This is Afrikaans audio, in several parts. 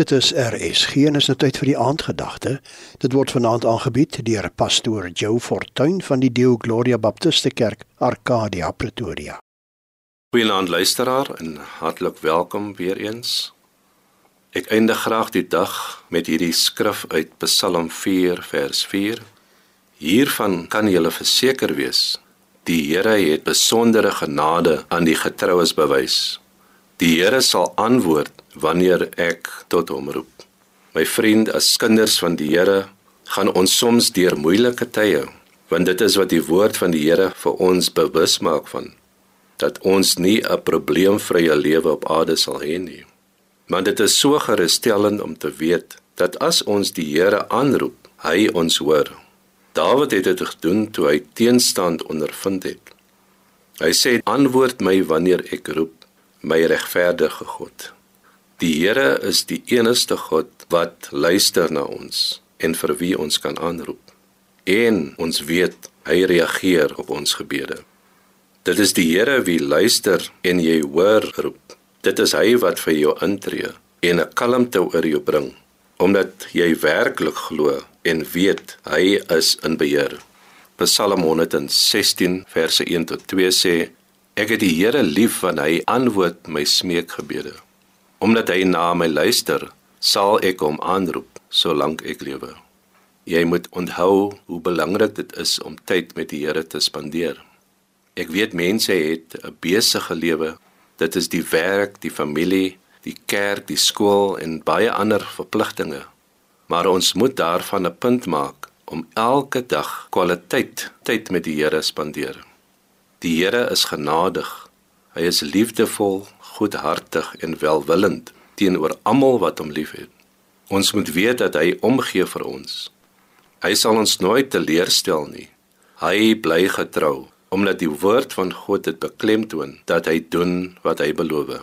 Dit is RSG en is nou tyd vir die aandgedagte. Dit word vanaand aangebied deur pastoor Joe Fortuin van die Deo Gloria Baptiste Kerk, Arcadia, Pretoria. Goeienaand luisteraar en hartlik welkom weer eens. Ek eindig graag die dag met hierdie skrif uit Psalm 4 vers 4. Hiervan kan jy verseker wees: Die Here het besondere genade aan die getroues bewys. Die Here sal antwoord wanneer ek tot hom roep. My vriend, as kinders van die Here, gaan ons soms deur moeilike tye, want dit is wat die woord van die Here vir ons bewus maak van dat ons nie 'n probleemvrye lewe op aarde sal hê nie. Maar dit is so gerusstellend om te weet dat as ons die Here aanroep, hy ons hoor. Dawid het dit gedoen toe hy teenstand ondervind het. Hy sê: "Antwoord my wanneer ek roep." My regverdige God. Die Here is die enigste God wat luister na ons en vir wie ons kan aanroep. En ons weet hy reageer op ons gebede. Dit is die Here wie luister en jy hoor roep. Dit is hy wat vir jou intree en 'n kalmte oor jou bring omdat jy werklik glo en weet hy is in beheer. Psalm 116 verse 1 tot 2 sê Ek het die Here lief want hy antwoord my smeekgebede. Omdat hy na my luister, sal ek hom aanroep solank ek lewe. Jy moet onthou hoe belangrik dit is om tyd met die Here te spandeer. Ek weet mense het 'n besige lewe. Dit is die werk, die familie, die kerk, die skool en baie ander verpligtinge. Maar ons moet daarvan 'n punt maak om elke dag kwaliteit tyd met die Here spandeer. Die Here is genadig. Hy is liefdevol, goedhartig en welwillend teenoor almal wat hom liefhet. Ons moet weet dat hy omgee vir ons. Hy sal ons nooit teleurstel nie. Hy bly getrou omdat die woord van God dit beklemtoon dat hy doen wat hy beloof.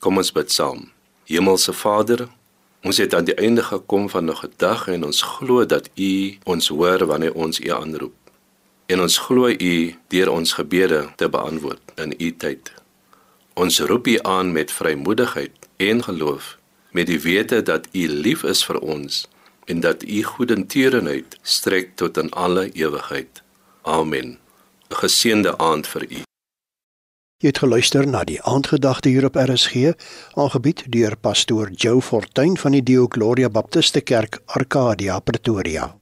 Kom ons bid saam. Hemelse Vader, ons het aan die einde gekom van 'n dag en ons glo dat U ons hoor wanneer ons U aanroep en ons glo u deur ons gebede te beantwoord in u tyd. Ons roep u aan met vrymoedigheid en geloof met die wete dat u lief is vir ons en dat u goedertierenheid strek tot in alle ewigheid. Amen. 'n Geseënde aand vir u. Jy het geluister na die aandgedagte hier op RSG, aangebied deur pastoor Joe Fortuin van die Dio Gloria Baptiste Kerk, Arcadia, Pretoria.